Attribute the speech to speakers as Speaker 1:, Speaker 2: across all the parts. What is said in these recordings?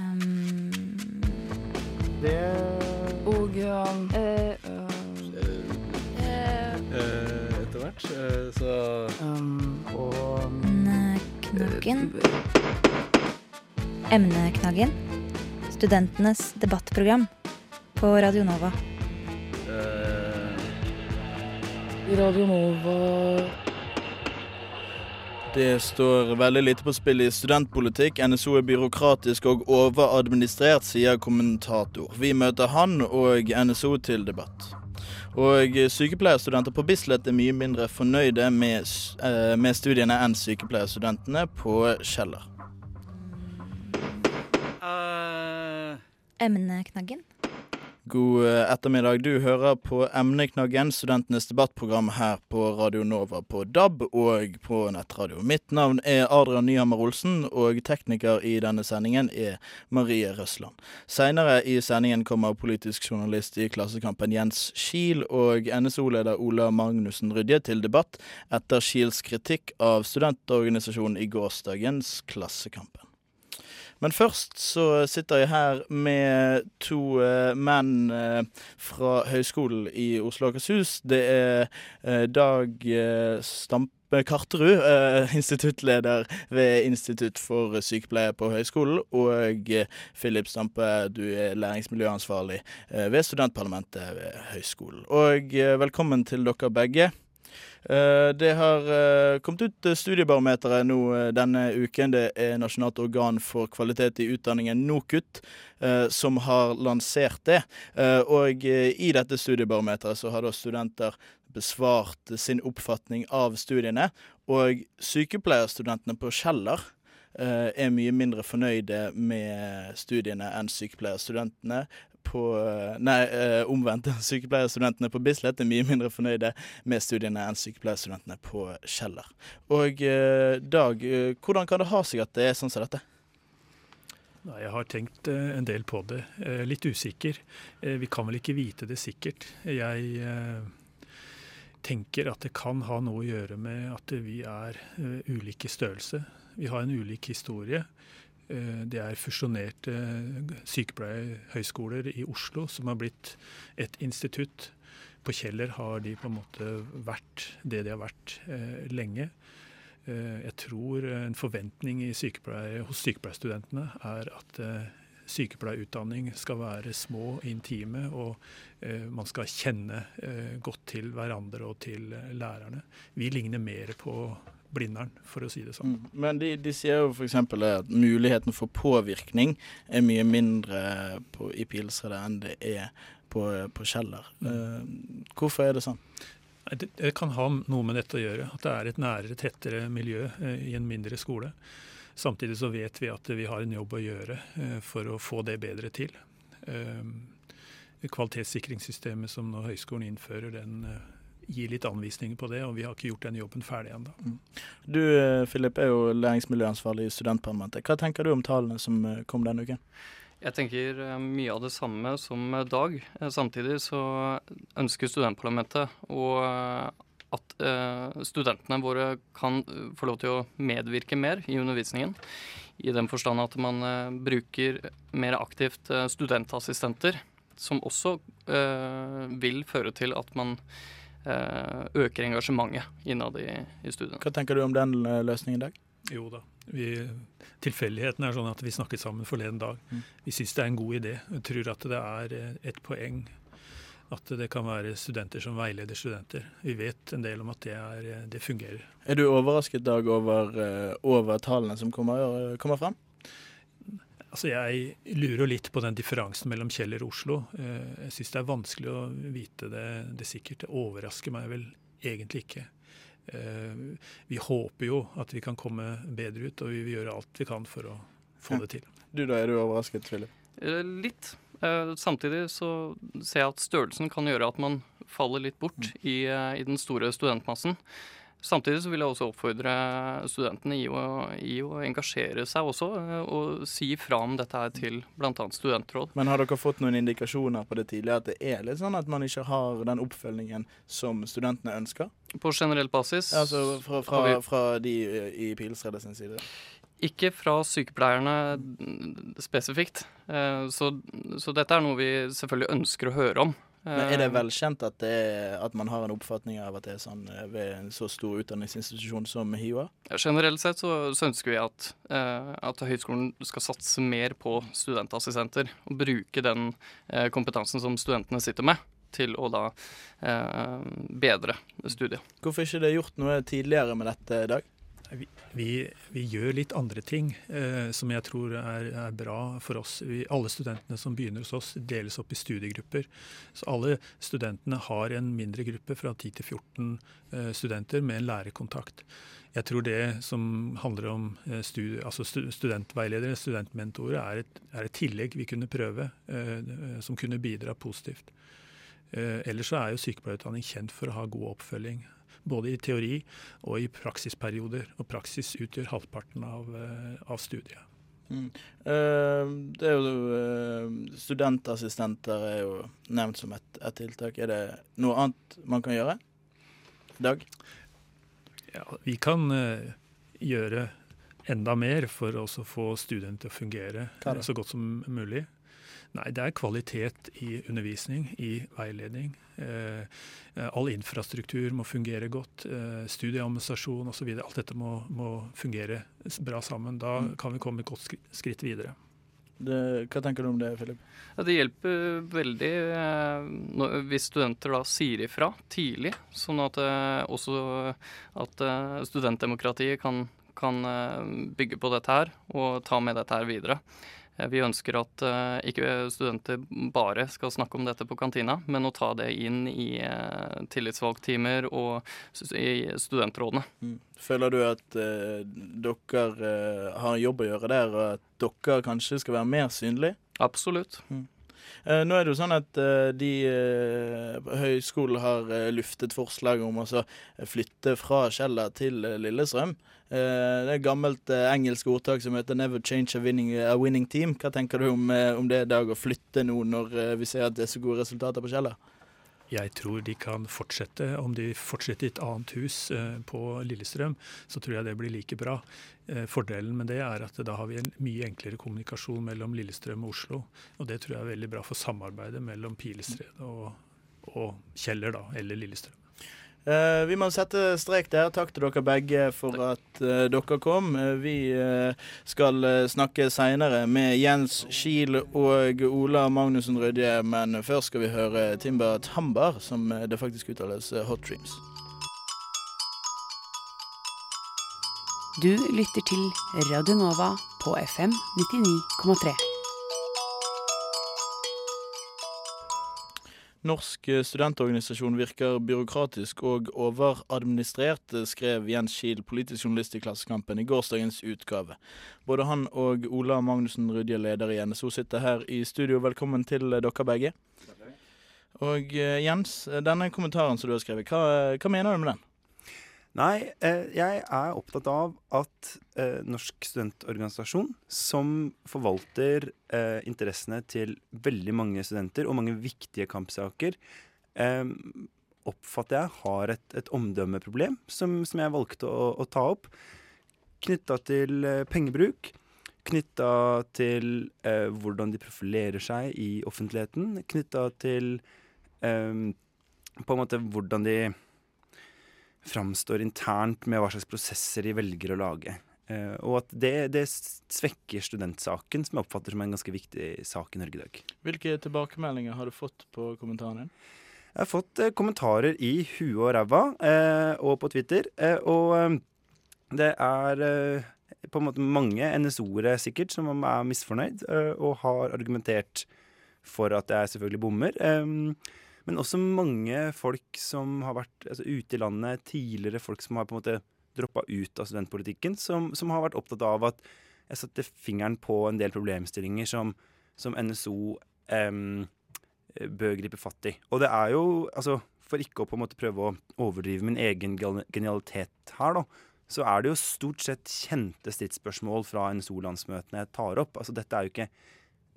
Speaker 1: Um,
Speaker 2: Det
Speaker 1: og uh,
Speaker 3: uh,
Speaker 1: eh,
Speaker 4: Eh, etter hvert. så
Speaker 1: um,
Speaker 2: og
Speaker 1: Emneknaggen. Emneknaggen. Studentenes debattprogram på Radio Nova.
Speaker 4: eh,
Speaker 2: Radio Nova
Speaker 4: Det står veldig lite på spill i studentpolitikk. NSO er byråkratisk og overadministrert, sier kommentator. Vi møter han og NSO til debatt. Og sykepleierstudenter på Bislett er mye mindre fornøyde med, eh, med studiene enn sykepleierstudentene på Kjeller.
Speaker 1: Emneknaggen.
Speaker 4: God eh, ettermiddag. Du hører på Emneknaggen, studentenes debattprogram her på Radio Nova på DAB og på nettradio. Mitt navn er Adrian Nyhammer Olsen, og tekniker i denne sendingen er Marie Røsland. Seinere i sendingen kommer politisk journalist i Klassekampen Jens Kiel og NSO-leder Ola Magnussen Rydje til debatt etter Kiels kritikk av studentorganisasjonen i gårsdagens Klassekampen. Men først så sitter jeg her med to eh, menn eh, fra Høgskolen i Oslo og Akershus. Det er eh, Dag Stampe Karterud, instituttleder ved Institutt for sykepleie på høgskolen, og Philip Stampe, du er læringsmiljøansvarlig ved studentparlamentet ved høgskolen. Og velkommen til dere begge. Eh, Det har eh, kommet ut eh, studiebarometeret nå denne uken. Det er Nasjonalt organ for kvalitet i utdanningen, NOKUT, som har lansert det. Og i dette studiebarometeret så har da studenter besvart sin oppfatning av studiene. Og sykepleierstudentene på Kjeller er mye mindre fornøyde med studiene enn sykepleierstudentene på eh, Nei, eh, omvendt. Sykepleierstudentene på Bislett er mye mindre fornøyde med studiene enn sykepleierstudentene på Kjeller. Og eh, Dag, hvordan kan det ha seg at det er sånn som dette?
Speaker 5: Nei, Jeg har tenkt en del på det. Litt usikker. Vi kan vel ikke vite det sikkert. Jeg tenker at det kan ha noe å gjøre med at vi er ulike størrelse. Vi har en ulik historie. Eh, Det er fusjonerte sykepleierhøyskoler i Oslo som har blitt et institutt. På Kjeller har de på en måte vært det de har vært eh, lenge. Eh, Jeg tror en forventning i sykepleie, hos sykepleierstudentene er at eh, sykepleierutdanning skal være små, intime, og eh, man skal kjenne eh, godt til hverandre og til eh, lærerne. Vi ligner mer på Blindern, for å si det sånn.
Speaker 4: Mm. Men de, de sier jo f.eks. at muligheten for påvirkning er mye mindre på, i Pilsredet enn det er på, på Kjeller. Eh, hvorfor er det sånn?
Speaker 5: Det, det kan ha noe med dette å gjøre, at det er et nærere, tettere miljø eh, i en mindre skole. Samtidig så vet vi at vi har en jobb å gjøre eh, for å få det bedre til. Eh, kvalitetssikringssystemet som nå høyskolen innfører, den eh, gir litt anvisninger på det, og vi har ikke gjort den jobben ferdig ennå.
Speaker 4: Du eh, Philip, er jo læringsmiljøansvarlig i studentparlamentet. Hva tenker du om tallene som eh, kom denne uken?
Speaker 3: Jeg tenker eh, mye av det samme som Dag. Samtidig så ønsker studentparlamentet eh, at eh, studentene våre kan få lov til å medvirke mer i undervisningen. I den forstand at man eh, bruker mer aktivt eh, studentassistenter, som også eh, vil føre til at man øker engasjementet innad i, i studiene.
Speaker 4: Hva tenker du om den løsningen i Dag?
Speaker 5: Jo da. Vi, tilfeldigheten er sånn at vi snakket sammen forleden dag.
Speaker 4: Mm.
Speaker 5: Vi syns det er en god idé. Vi tror at det er eh, et poeng at det kan være studenter som veileder studenter. Vi vet en del om at det, er, eh, det fungerer.
Speaker 4: Er du overrasket, Dag, over, eh, over tallene som kommer, eh, kommer frem?
Speaker 5: Altså Jeg lurer litt på den differansen mellom Kjeller og Oslo. Eh, Jeg syns det er vanskelig å vite det, det sikkert. Det overrasker meg vel egentlig ikke. Eh, Vi håper jo at vi kan komme bedre ut, og vi vil gjøre alt vi kan for å få det til.
Speaker 4: Du da, er du overrasket, Philip?
Speaker 3: Eh, Litt. Eh, Samtidig så ser jeg at størrelsen kan gjøre at man faller litt bort i, eh, i den store studentmassen. Samtidig så vil jeg også oppfordre studentene i å, i å engasjere seg også, eh, og si fra om dette her til bl.a. studentråd.
Speaker 4: Men har dere fått noen indikasjoner på det tidligere at det er litt sånn at man ikke har den oppfølgingen som studentene ønsker?
Speaker 3: På generell basis
Speaker 4: Altså fra, fra,
Speaker 3: vi-
Speaker 4: fra de eh, i Pilsredet sin side?
Speaker 3: Ikke fra sykepleierne spesifikt. Eh, så, så, dette er noe vi selvfølgelig ønsker å høre om.
Speaker 4: Men Er det velkjent at, det er, at man har en oppfatning av at det er sånn ved en så stor utdanningsinstitusjon som HiOA?
Speaker 3: Generelt sett så, så ønsker vi at, eh, at, høyskolen skal satse mer på studentassistenter. Og bruke den eh, kompetansen som studentene sitter med til å da eh, bedre studiet.
Speaker 4: Hvorfor ikke det er gjort noe tidligere med dette, Dag?
Speaker 5: Vi, vi, gjør litt andre ting eh, som jeg tror er, er bra for oss. Vi, alle studentene som begynner hos oss, deles opp i studiegrupper. Så alle studentene har en mindre gruppe fra 10 til 14 eh, studenter med en lærerkontakt. Jeg tror det som handler om eh, studi altså studentveiledere, studentmentorer, er et, er et, tillegg vi kunne prøve, eh, som kunne bidra positivt. Eh, ellers så er jo sykepleierutdanning kjent for å ha god oppfølging. Både i teori og i praksisperioder. Og praksis utgjør halvparten av, eh, av studiet.
Speaker 4: Mm. Uh, det er jo uh, Studentassistenter er jo nevnt som et, et, tiltak. Er det noe annet man kan gjøre? Dag?
Speaker 5: Ja, vi kan gjøre enda mer for å få studien til å fungere så godt som mulig. Nei, det er kvalitet i undervisning, i veiledning. Eh, all infrastruktur må fungere godt. Eh, studieadministrasjon osv. Alt dette må, må, fungere bra sammen. Da mm. kan vi komme et godt skritt videre.
Speaker 4: Det, hva tenker du om det, Philip?
Speaker 3: Ja, det hjelper veldig eh, når, hvis studenter da sier ifra tidlig, sånn at eh, også at eh, studentdemokratiet kan, kan eh, bygge på dette her og ta med dette her videre. Eh, vi ønsker at uh, ikke studenter bare skal snakke om dette på kantina, men å ta det inn i tillitsvalgtimer og i studentrådene.
Speaker 4: Mm. Føler du at dere har en jobb å gjøre der, og at dere kanskje skal være mer synlige?
Speaker 3: Absolutt. Mm.
Speaker 4: Nå er det jo sånn at de høyskolen har luftet forslag om å flytte fra Kjeller til Lillestrøm. Eh, det er et gammelt eh, engelsk ordtak som heter 'never change a winning, a winning team'. Hva tenker du om, eh, om det dag, å flytte nå når vi ser at det er så gode resultater på Kjeller?
Speaker 5: Jeg tror de kan fortsette. Om de fortsetter i et annet hus på Lillestrøm, så tror jeg det blir like bra. Fordelen med det er at da har vi en mye enklere kommunikasjon mellom Lillestrøm og Oslo. Og det tror jeg er veldig bra for samarbeidet mellom Pilestredet og, og Kjeller, da, eller Lillestrøm.
Speaker 4: Uh, vi må sette strek der. Takk til dere begge for at uh, dere kom. Uh, vi skal snakke seinere med Jens Kiel og Ola Magnussen Rødje, men først skal vi høre Timber Tambar, som det faktisk uttales Hot Dreams.
Speaker 6: Du lytter til Radionova på FM 99,3.
Speaker 4: Norsk studentorganisasjon virker byråkratisk og overadministrert, skrev Jens Kiel, politisk journalist i Klassekampen, i gårsdagens utgave. Både han og Ola Magnussen Rydje, leder i NSO, sitter her i studio. Velkommen til dere begge. Og eh, Jens, denne kommentaren som du har skrevet, hva, hva mener du med den?
Speaker 7: Nei, eh, jeg er opptatt av at eh, Norsk studentorganisasjon, som forvalter eh, interessene til veldig mange studenter og mange viktige kampsaker, oppfatter jeg har et, et omdømmeproblem som, som, jeg valgte å, å ta opp. Knytta til pengebruk, knytta til hvordan de profilerer seg i offentligheten, knytta til på en måte hvordan de framstår internt med hva slags prosesser de velger å lage. Uh, og at det, det, svekker studentsaken, som jeg oppfatter som en ganske viktig sak i Norge i dag.
Speaker 4: Hvilke tilbakemeldinger har du fått på kommentaren din?
Speaker 7: Jeg har fått uh, kommentarer i huet og ræva, uh, og på Twitter. og det er på en måte mange NSO-ere sikkert som er misfornøyd, og har argumentert for at jeg selvfølgelig bommer. Um, men også mange folk som har vært altså, ute i landet tidligere, folk som har på en måte droppa ut av studentpolitikken, som, som, har vært opptatt av at jeg satte fingeren på en del problemstillinger som, som NSO eh, bør gripe fatt i. Og det er jo, altså For ikke å på en måte prøve å overdrive min egen genialitet her, da, så er det jo stort sett kjente stridsspørsmål fra NSO-landsmøtene jeg tar opp. Altså Dette er jo ikke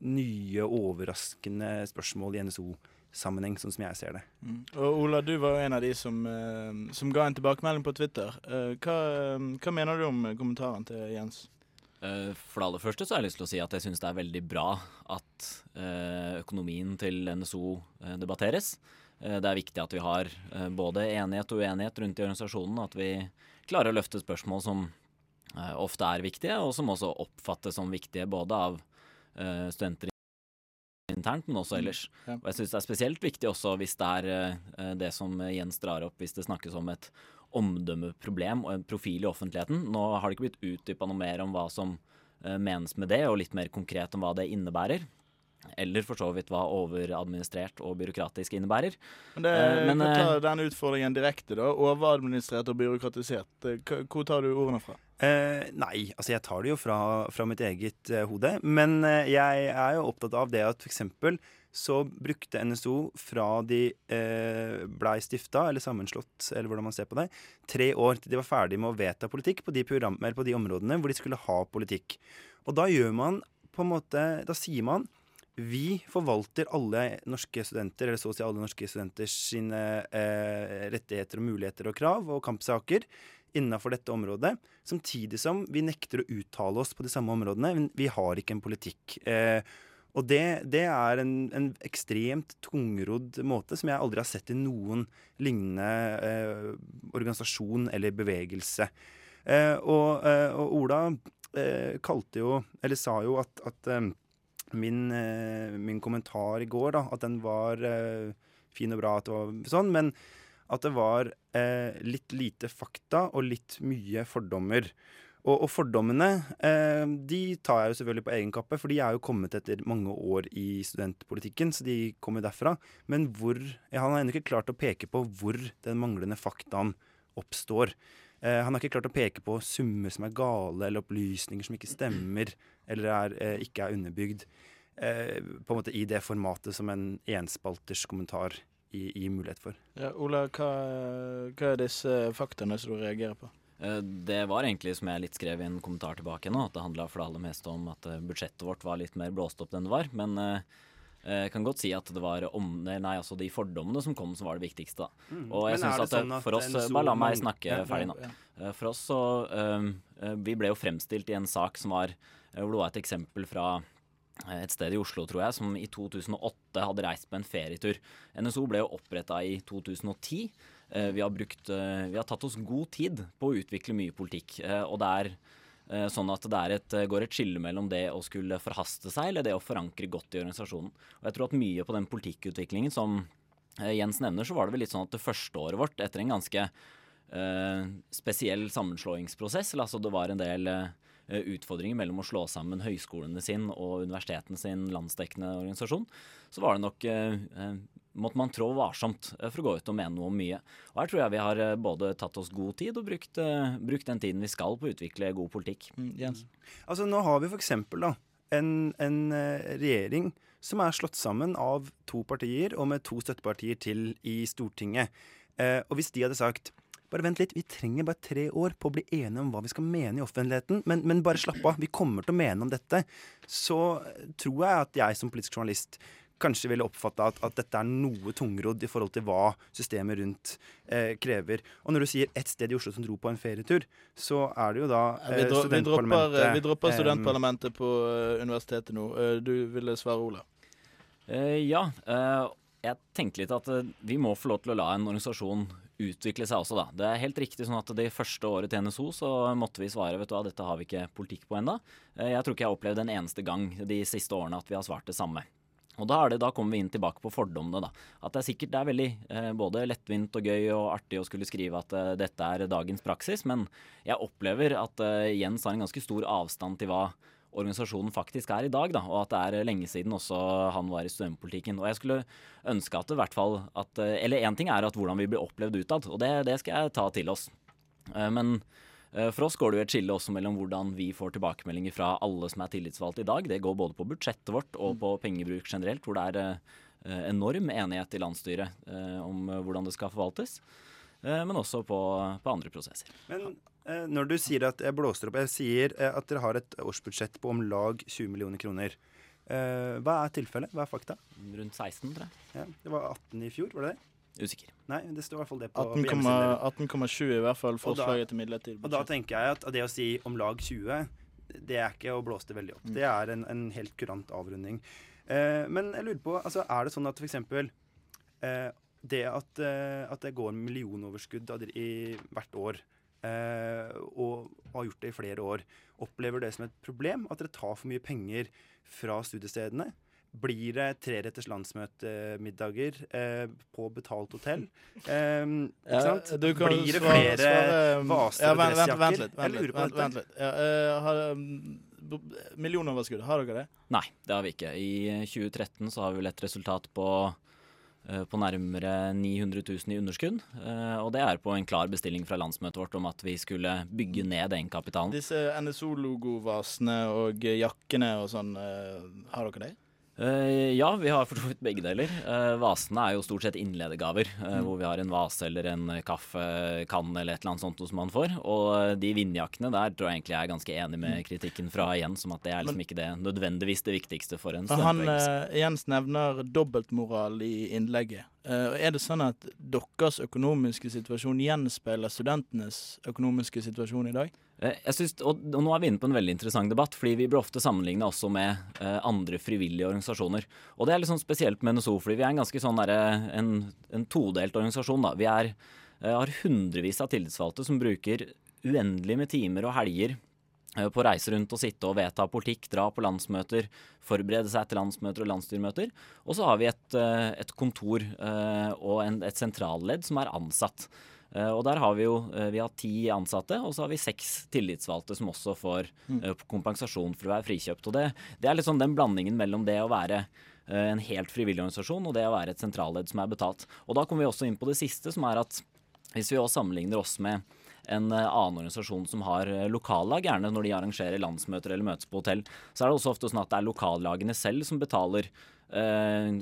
Speaker 7: nye, overraskende spørsmål i NSO sammenheng, sånn som jeg ser det.
Speaker 4: Mm. Og Ola, du var jo en av de som, uh, som ga en tilbakemelding på Twitter. Uh, hva, uh, hva, mener du om kommentaren til Jens?
Speaker 8: Eh, for det aller første så har jeg lyst til å si at jeg syns det er veldig bra at eh, økonomien til NSO eh, debatteres. Det er viktig at vi har både enighet og uenighet rundt i organisasjonen. At vi klarer å løfte spørsmål som ofte er viktige, og som også oppfattes som viktige både av studenter internt, men også mm, ellers. Og jeg syns det er spesielt viktig også hvis det er det som Jens drar opp, hvis det snakkes om et omdømmeproblem og en profil i offentligheten. Nå har det ikke blitt utdypa noe mer om hva som uh, menes med det, og litt mer konkret om hva det innebærer. Eller for så vidt hva overadministrert og byråkratisk innebærer.
Speaker 4: Men, det, men ta den utfordringen direkte, da. Overadministrert og byråkratisert. Hvor tar du ordene fra?
Speaker 7: Eh, nei, altså jeg tar det jo fra, fra mitt eget eh, hode. Men eh, jeg er jo opptatt av det at f.eks så brukte NSO fra de eh, blei stifta, eller sammenslått, eller hvordan man ser på det, tre år til de var ferdig med å vedta politikk på de, programmer, på de områdene hvor de skulle ha politikk. Og da gjør man på en måte Da sier man vi forvalter alle norske studenter, eller så å si alle norske studenters sine eh, rettigheter og muligheter og krav og kampsaker innafor dette området, samtidig som vi nekter å uttale oss på de samme områdene. Vi har ikke en politikk. Eh, og det, det er en, en, ekstremt tungrodd måte som jeg aldri har sett i noen lignende eh, organisasjon eller bevegelse. Eh, og, og, Ola kalte jo, eller sa jo at, at min, min, kommentar i går, da, at den var fin og bra, at det var sånn, men at det var litt lite fakta og litt mye fordommer. Og, og fordommene eh, de tar jeg jo selvfølgelig på egen kappe, for de er jo kommet etter mange år i studentpolitikken, så de kommer derfra. Men hvor ja, Han har ennå ikke klart å peke på hvor den manglende faktaen oppstår. Eh, han har ikke klart å peke på summer som er gale, eller opplysninger som ikke stemmer, eller er, eh, ikke er underbygd. Eh, på en måte i det formatet som en enspalters kommentar gir mulighet for.
Speaker 4: Ja, Ola, hva, hva er disse faktaene som du reagerer på?
Speaker 8: Eh, det var egentlig som jeg litt skrev i en kommentar tilbake nå, at det handla for det aller meste om at eh, budsjettet vårt var litt mer blåst opp enn det var. Men eh, jeg kan godt si at det var om, nei, altså de fordommene som kom, som var det viktigste. da. Mm. Og jeg synes at, sånn at for oss, Bare la meg snakke ja, ferdig nå. Ja. For oss så um, Vi ble jo fremstilt i en sak som var hvor det var et eksempel fra et sted i Oslo, tror jeg, som i 2008 hadde reist på en ferietur. NSO ble jo oppretta i 2010. Eh, vi har, brukt, eh, vi har tatt oss god tid på å utvikle mye politikk. Eh, og det er sånn at det et, går et skille mellom det å skulle forhaste seg eller det å forankre godt i organisasjonen. Og jeg tror at mye på den politikkutviklingen som Jens nevner, så var det vel litt sånn at det første året vårt, etter en ganske spesiell sammenslåingsprosess, eller altså det var en del utfordringer mellom å slå sammen høyskolene sin og universitetene sin landsdekkende organisasjon, så var det nok uh, måtte man trå varsomt eh, for å gå ut og mene noe om mye. Og Her tror jeg vi har eh, både tatt oss god tid og brukt, brukt den tiden vi skal på å utvikle god politikk.
Speaker 7: Mm, Jens? Altså Nå har vi f.eks. En, en regjering som er slått sammen av to partier og med to støttepartier til i Stortinget. Eh, og hvis de hadde sagt bare vent litt, vi trenger bare tre år på å bli enige om hva vi skal mene i offentligheten, men, men bare slapp av, vi kommer til å mene om dette, så tror jeg at jeg som politisk journalist kanskje ville oppfatta at, at, dette er noe tungrodd i forhold til hva systemet rundt eh, krever. Og når du sier ett sted i Oslo som dro på en ferietur, så er det jo da
Speaker 4: eh, vi, dro, vi, dropper, eh, vi dropper studentparlamentet på uh, universitetet nå. Uh, du ville svare, Ola?
Speaker 8: Uh, ja. jeg tenker litt at vi må få lov til å la en organisasjon utvikle seg også, da. Det er helt riktig sånn at det første året til NSO så måtte vi svare vet du hva, dette har vi ikke politikk på ennå. Jeg tror ikke jeg har opplevd en eneste gang de siste årene at vi har svart det samme. Og da, det, da, kommer vi inn tilbake på fordommene. da. At det er sikkert det er veldig eh, både lettvint og gøy og artig å skulle skrive at eh, dette er dagens praksis, men jeg opplever at eh, Jens har en ganske stor avstand til hva organisasjonen faktisk er i dag, da, og at det er lenge siden også han var i studentpolitikken. Og jeg skulle ønske at det i hvert fall at, eh, Eller én ting er at hvordan vi blir opplevd utad, og det, det skal jeg ta til oss. Eh, men Eh, for oss går det jo et skille også mellom hvordan vi får tilbakemeldinger fra alle som er tillitsvalgte i dag. Det går både på budsjettet vårt og på pengebruk generelt, hvor det er enorm enighet i landsstyret om hvordan det skal forvaltes. Men også på, på andre prosesser.
Speaker 7: Men når du sier at jeg blåser opp Jeg sier at dere har et årsbudsjett på om lag 20 millioner kroner. Hva er tilfellet? Hva er fakta?
Speaker 8: Rundt 16, tror jeg.
Speaker 7: Ja, det var 18 i fjor, var det det?
Speaker 8: Usikker.
Speaker 7: Nei, det står i hvert fall det på
Speaker 4: 18,7 i hvert fall forslaget da, til midlertidig
Speaker 7: budsjett. Og da tenker jeg at det å si om lag 20 det er ikke å blåse det veldig opp. Det er en, en helt kurant avrunding. Eh, men jeg lurer på, altså, er det sånn at f.eks. Eh, det at, eh, at det går millionoverskudd i hvert år, eh, og har gjort det i flere år, opplever det som et problem at dere tar for mye penger fra studiestedene? Blir det treretters landsmøtemiddager eh, på betalt hotell? Eh, ikke sant?
Speaker 4: Ja, kan
Speaker 7: Blir det
Speaker 4: svare-
Speaker 7: flere
Speaker 4: svare-
Speaker 7: vaser
Speaker 4: ja,
Speaker 7: og
Speaker 4: vent, vent,
Speaker 7: dressjakker?
Speaker 4: vent litt. Vent litt, vent, vent litt. Ja, eh, har, um, millionoverskudd, har dere det?
Speaker 8: Nei, det har vi ikke. I 2013 så har vi vel et resultat på, eh, på nærmere 900 000 i underskudd. eh, Og det er på en klar bestilling fra landsmøtet vårt om at vi skulle bygge ned egenkapitalen.
Speaker 4: Disse NSO-logovasene og jakkene og sånn, eh, har dere det?
Speaker 8: Eh, ja, vi har for så vidt begge deler. Uh, vasene er jo stort sett innledegaver, mm. hvor vi har en vase eller en kaffekann eller et eller annet sånt som man får. Og eh, de vindjakkene der tror jeg egentlig jeg er ganske enig med kritikken fra Jens, om at det er liksom ikke det nødvendigvis det viktigste for en
Speaker 4: For han
Speaker 8: studentbevegelse.
Speaker 4: eh, Jens nevner dobbeltmoral i innlegget. Eh, er det sånn at deres økonomiske situasjon gjenspeiler studentenes økonomiske situasjon i dag?
Speaker 8: Eh, Jeg synes, og, og nå er vi inne på en veldig interessant debatt, fordi vi blir ofte sammenligna også med eh, andre frivillige organisasjoner. Og det er litt sånn spesielt med NSO, fordi vi er en ganske sånn der, en, en todelt organisasjon. da. Vi er, eh, har hundrevis av tillitsvalgte som bruker uendelig med timer og helger eh, på å reise rundt og sitte og vedta politikk, dra på landsmøter, forberede seg til landsmøter og landsstyremøter. Og så har vi et, eh, et kontor og en, et sentralledd som er ansatt. Eh, og der har vi jo eh, vi har ti ansatte, og så har vi seks tillitsvalgte som også får eh, kompensasjon for å være frikjøpt. Og det, det er sånn den blandingen mellom det å være en helt frivillig organisasjon og det å være et sentralledd som er betalt. Og da kommer vi også inn på det siste, som er at hvis vi også sammenligner oss med en annen organisasjon som har lokallag, gjerne når de arrangerer landsmøter eller møtes på hotell, så er det også ofte sånn at det er lokallagene selv som betaler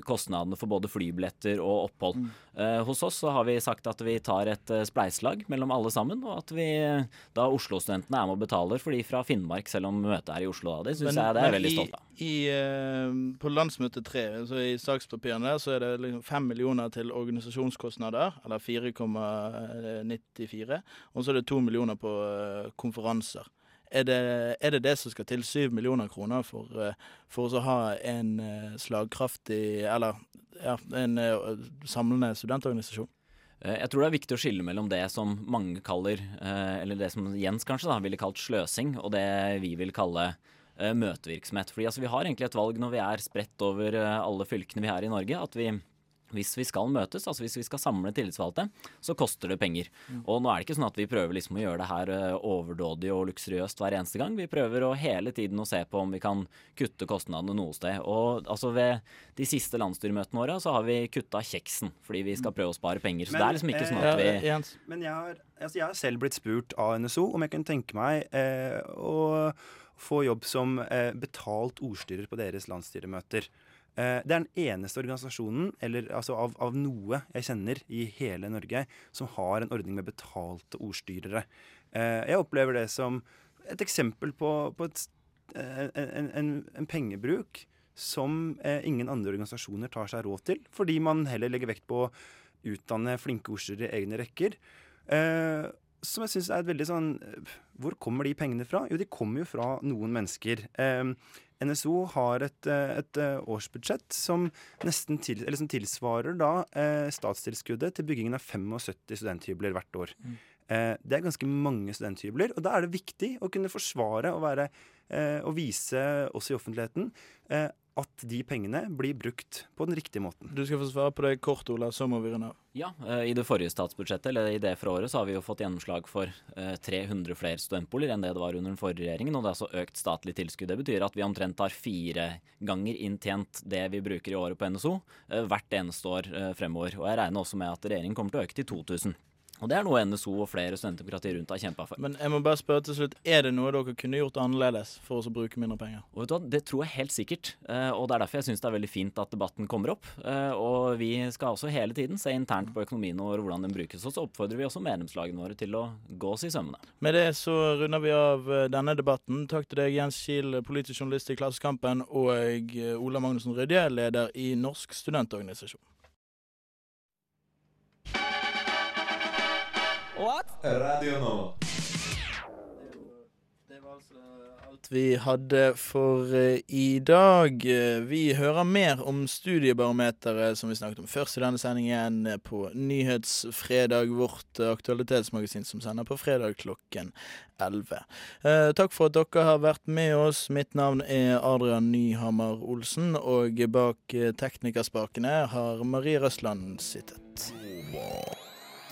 Speaker 8: kostnadene for både flybilletter og opphold. Eh, hos oss så har vi sagt at vi tar et eh, spleiselag mellom alle sammen, og at vi eh, da Oslo-studentene er med og betaler for de fra Finnmark, selv om møtet er i Oslo. Da. Det syns jeg det er veldig stolt av.
Speaker 4: I, eh, på landsmøte tre, så i sakspapirene så er det liksom 5 millioner til organisasjonskostnader, eller 4,94, og så er det 2 millioner på eh, konferanser. Er det, er det det som skal til, syv millioner kroner for, eh, for å ha en eh, slagkraftig, eller ja, en eh, samlende studentorganisasjon?
Speaker 8: Jeg tror det er viktig å skille mellom det som mange kaller, eller det som Jens kanskje da ville kalt sløsing, og det vi vil kalle møtevirksomhet. Fordi altså, vi har egentlig et valg når vi er spredt over alle fylkene vi er i Norge, at vi hvis vi skal møtes, altså hvis vi skal samle tillitsvalgte, så koster det penger. Og nå er det ikke sånn at vi prøver liksom å gjøre det her eh, overdådig og luksuriøst hver eneste gang. Vi prøver å hele tiden å se på om vi kan kutte kostnadene noe sted. Og altså ved de siste landsstyremøtene våre så har vi kutta kjeksen, fordi vi skal prøve å spare penger. Så
Speaker 7: Men,
Speaker 8: det er liksom ikke sånn at vi
Speaker 4: Jens?
Speaker 7: Men jeg har, altså jeg har selv blitt spurt av NSO om jeg kunne tenke meg eh, å få jobb som eh, betalt ordstyrer på deres landsstyremøter. Eh, det er den eneste organisasjonen eller, altså av, av noe jeg kjenner i hele Norge som har en ordning med betalte ordstyrere. Eh, jeg opplever det som et eksempel på, på et, eh, en, en, en pengebruk som ingen andre organisasjoner tar seg råd til, fordi man heller legger vekt på å utdanne flinke ordstyrere i egne rekker. Som jeg syns er et veldig sånn Hvor kommer de pengene fra? Jo, de kommer jo fra noen mennesker. Eh, NSO har et, eh, et eh, årsbudsjett som nesten til, eller som tilsvarer da eh, statstilskuddet til byggingen av 75 studenthybler hvert år. Eh, det er ganske mange studenthybler, og da er det viktig å kunne forsvare og, være, eh, og vise oss i offentligheten eh, at de pengene blir brukt på den riktige måten.
Speaker 4: Du skal få svare på det kort, Ola, så må vi runde av.
Speaker 8: Ja, eh, i det forrige statsbudsjettet, eller i det for året, så har vi jo fått gjennomslag for eh, 300 flere studentboliger enn det det var under den forrige regjeringen, og det er altså økt statlig tilskudd. Det betyr at vi omtrent har fire ganger inntjent det vi bruker i året på NSO, eh, hvert eneste år eh, fremover. Og jeg regner også med at regjeringen kommer til å øke til 2000. Og det er noe NSO og flere studentdemokratier rundt har kjempa for.
Speaker 4: Men jeg må bare spørre til slutt, er det noe dere kunne gjort annerledes for oss å bruke mindre penger?
Speaker 8: Og vet du hva, Det tror jeg helt sikkert, eh, og det er derfor jeg syns det er veldig fint at debatten kommer opp. Eh, Og vi skal også hele tiden se internt på økonomien og hvordan den brukes. Og så oppfordrer vi også medlemslagene våre til å gå oss i sømmene.
Speaker 4: Med det så runder vi av eh, denne debatten. Takk til deg, Jens Kiel, politisk journalist i Klassekampen, og Ola Magnussen Rydje, leder i Norsk studentorganisasjon.
Speaker 9: Radio nå.
Speaker 4: Det var alt vi hadde for eh, i dag. Eh, Vi hører mer om Studiebarometeret, som vi snakket om først i denne sendingen, eh, på Nyhetsfredag, vårt aktualitetsmagasin som sender på fredag klokken 11. Eh, takk for at dere har vært med oss. Mitt navn er Adrian Nyhammer Olsen, og bak teknikerspakene har Marie Røsland sittet.